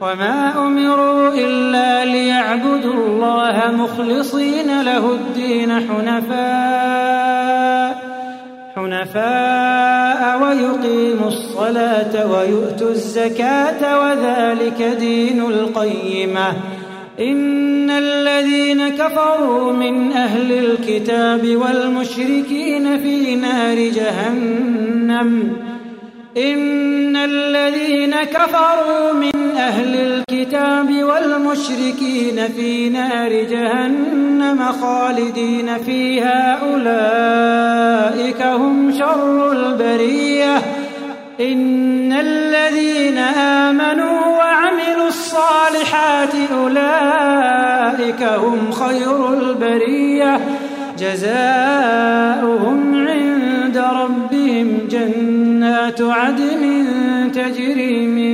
وما أمروا إلا ليعبدوا الله مخلصين له الدين حنفاء حنفاء ويقيموا الصلاة ويؤتوا الزكاة وذلك دين القيمة. إن الذين كفروا من أهل الكتاب والمشركين في نار جهنم. إن الذين كفروا من أهل الكتاب والمشركين في نار جهنم خالدين فيها. أولئك هم شر البرية. إن الذين آمنوا وعملوا الصالحات أولئك هم خير البرية. جزاؤهم عند ربهم جنات عدن تجري من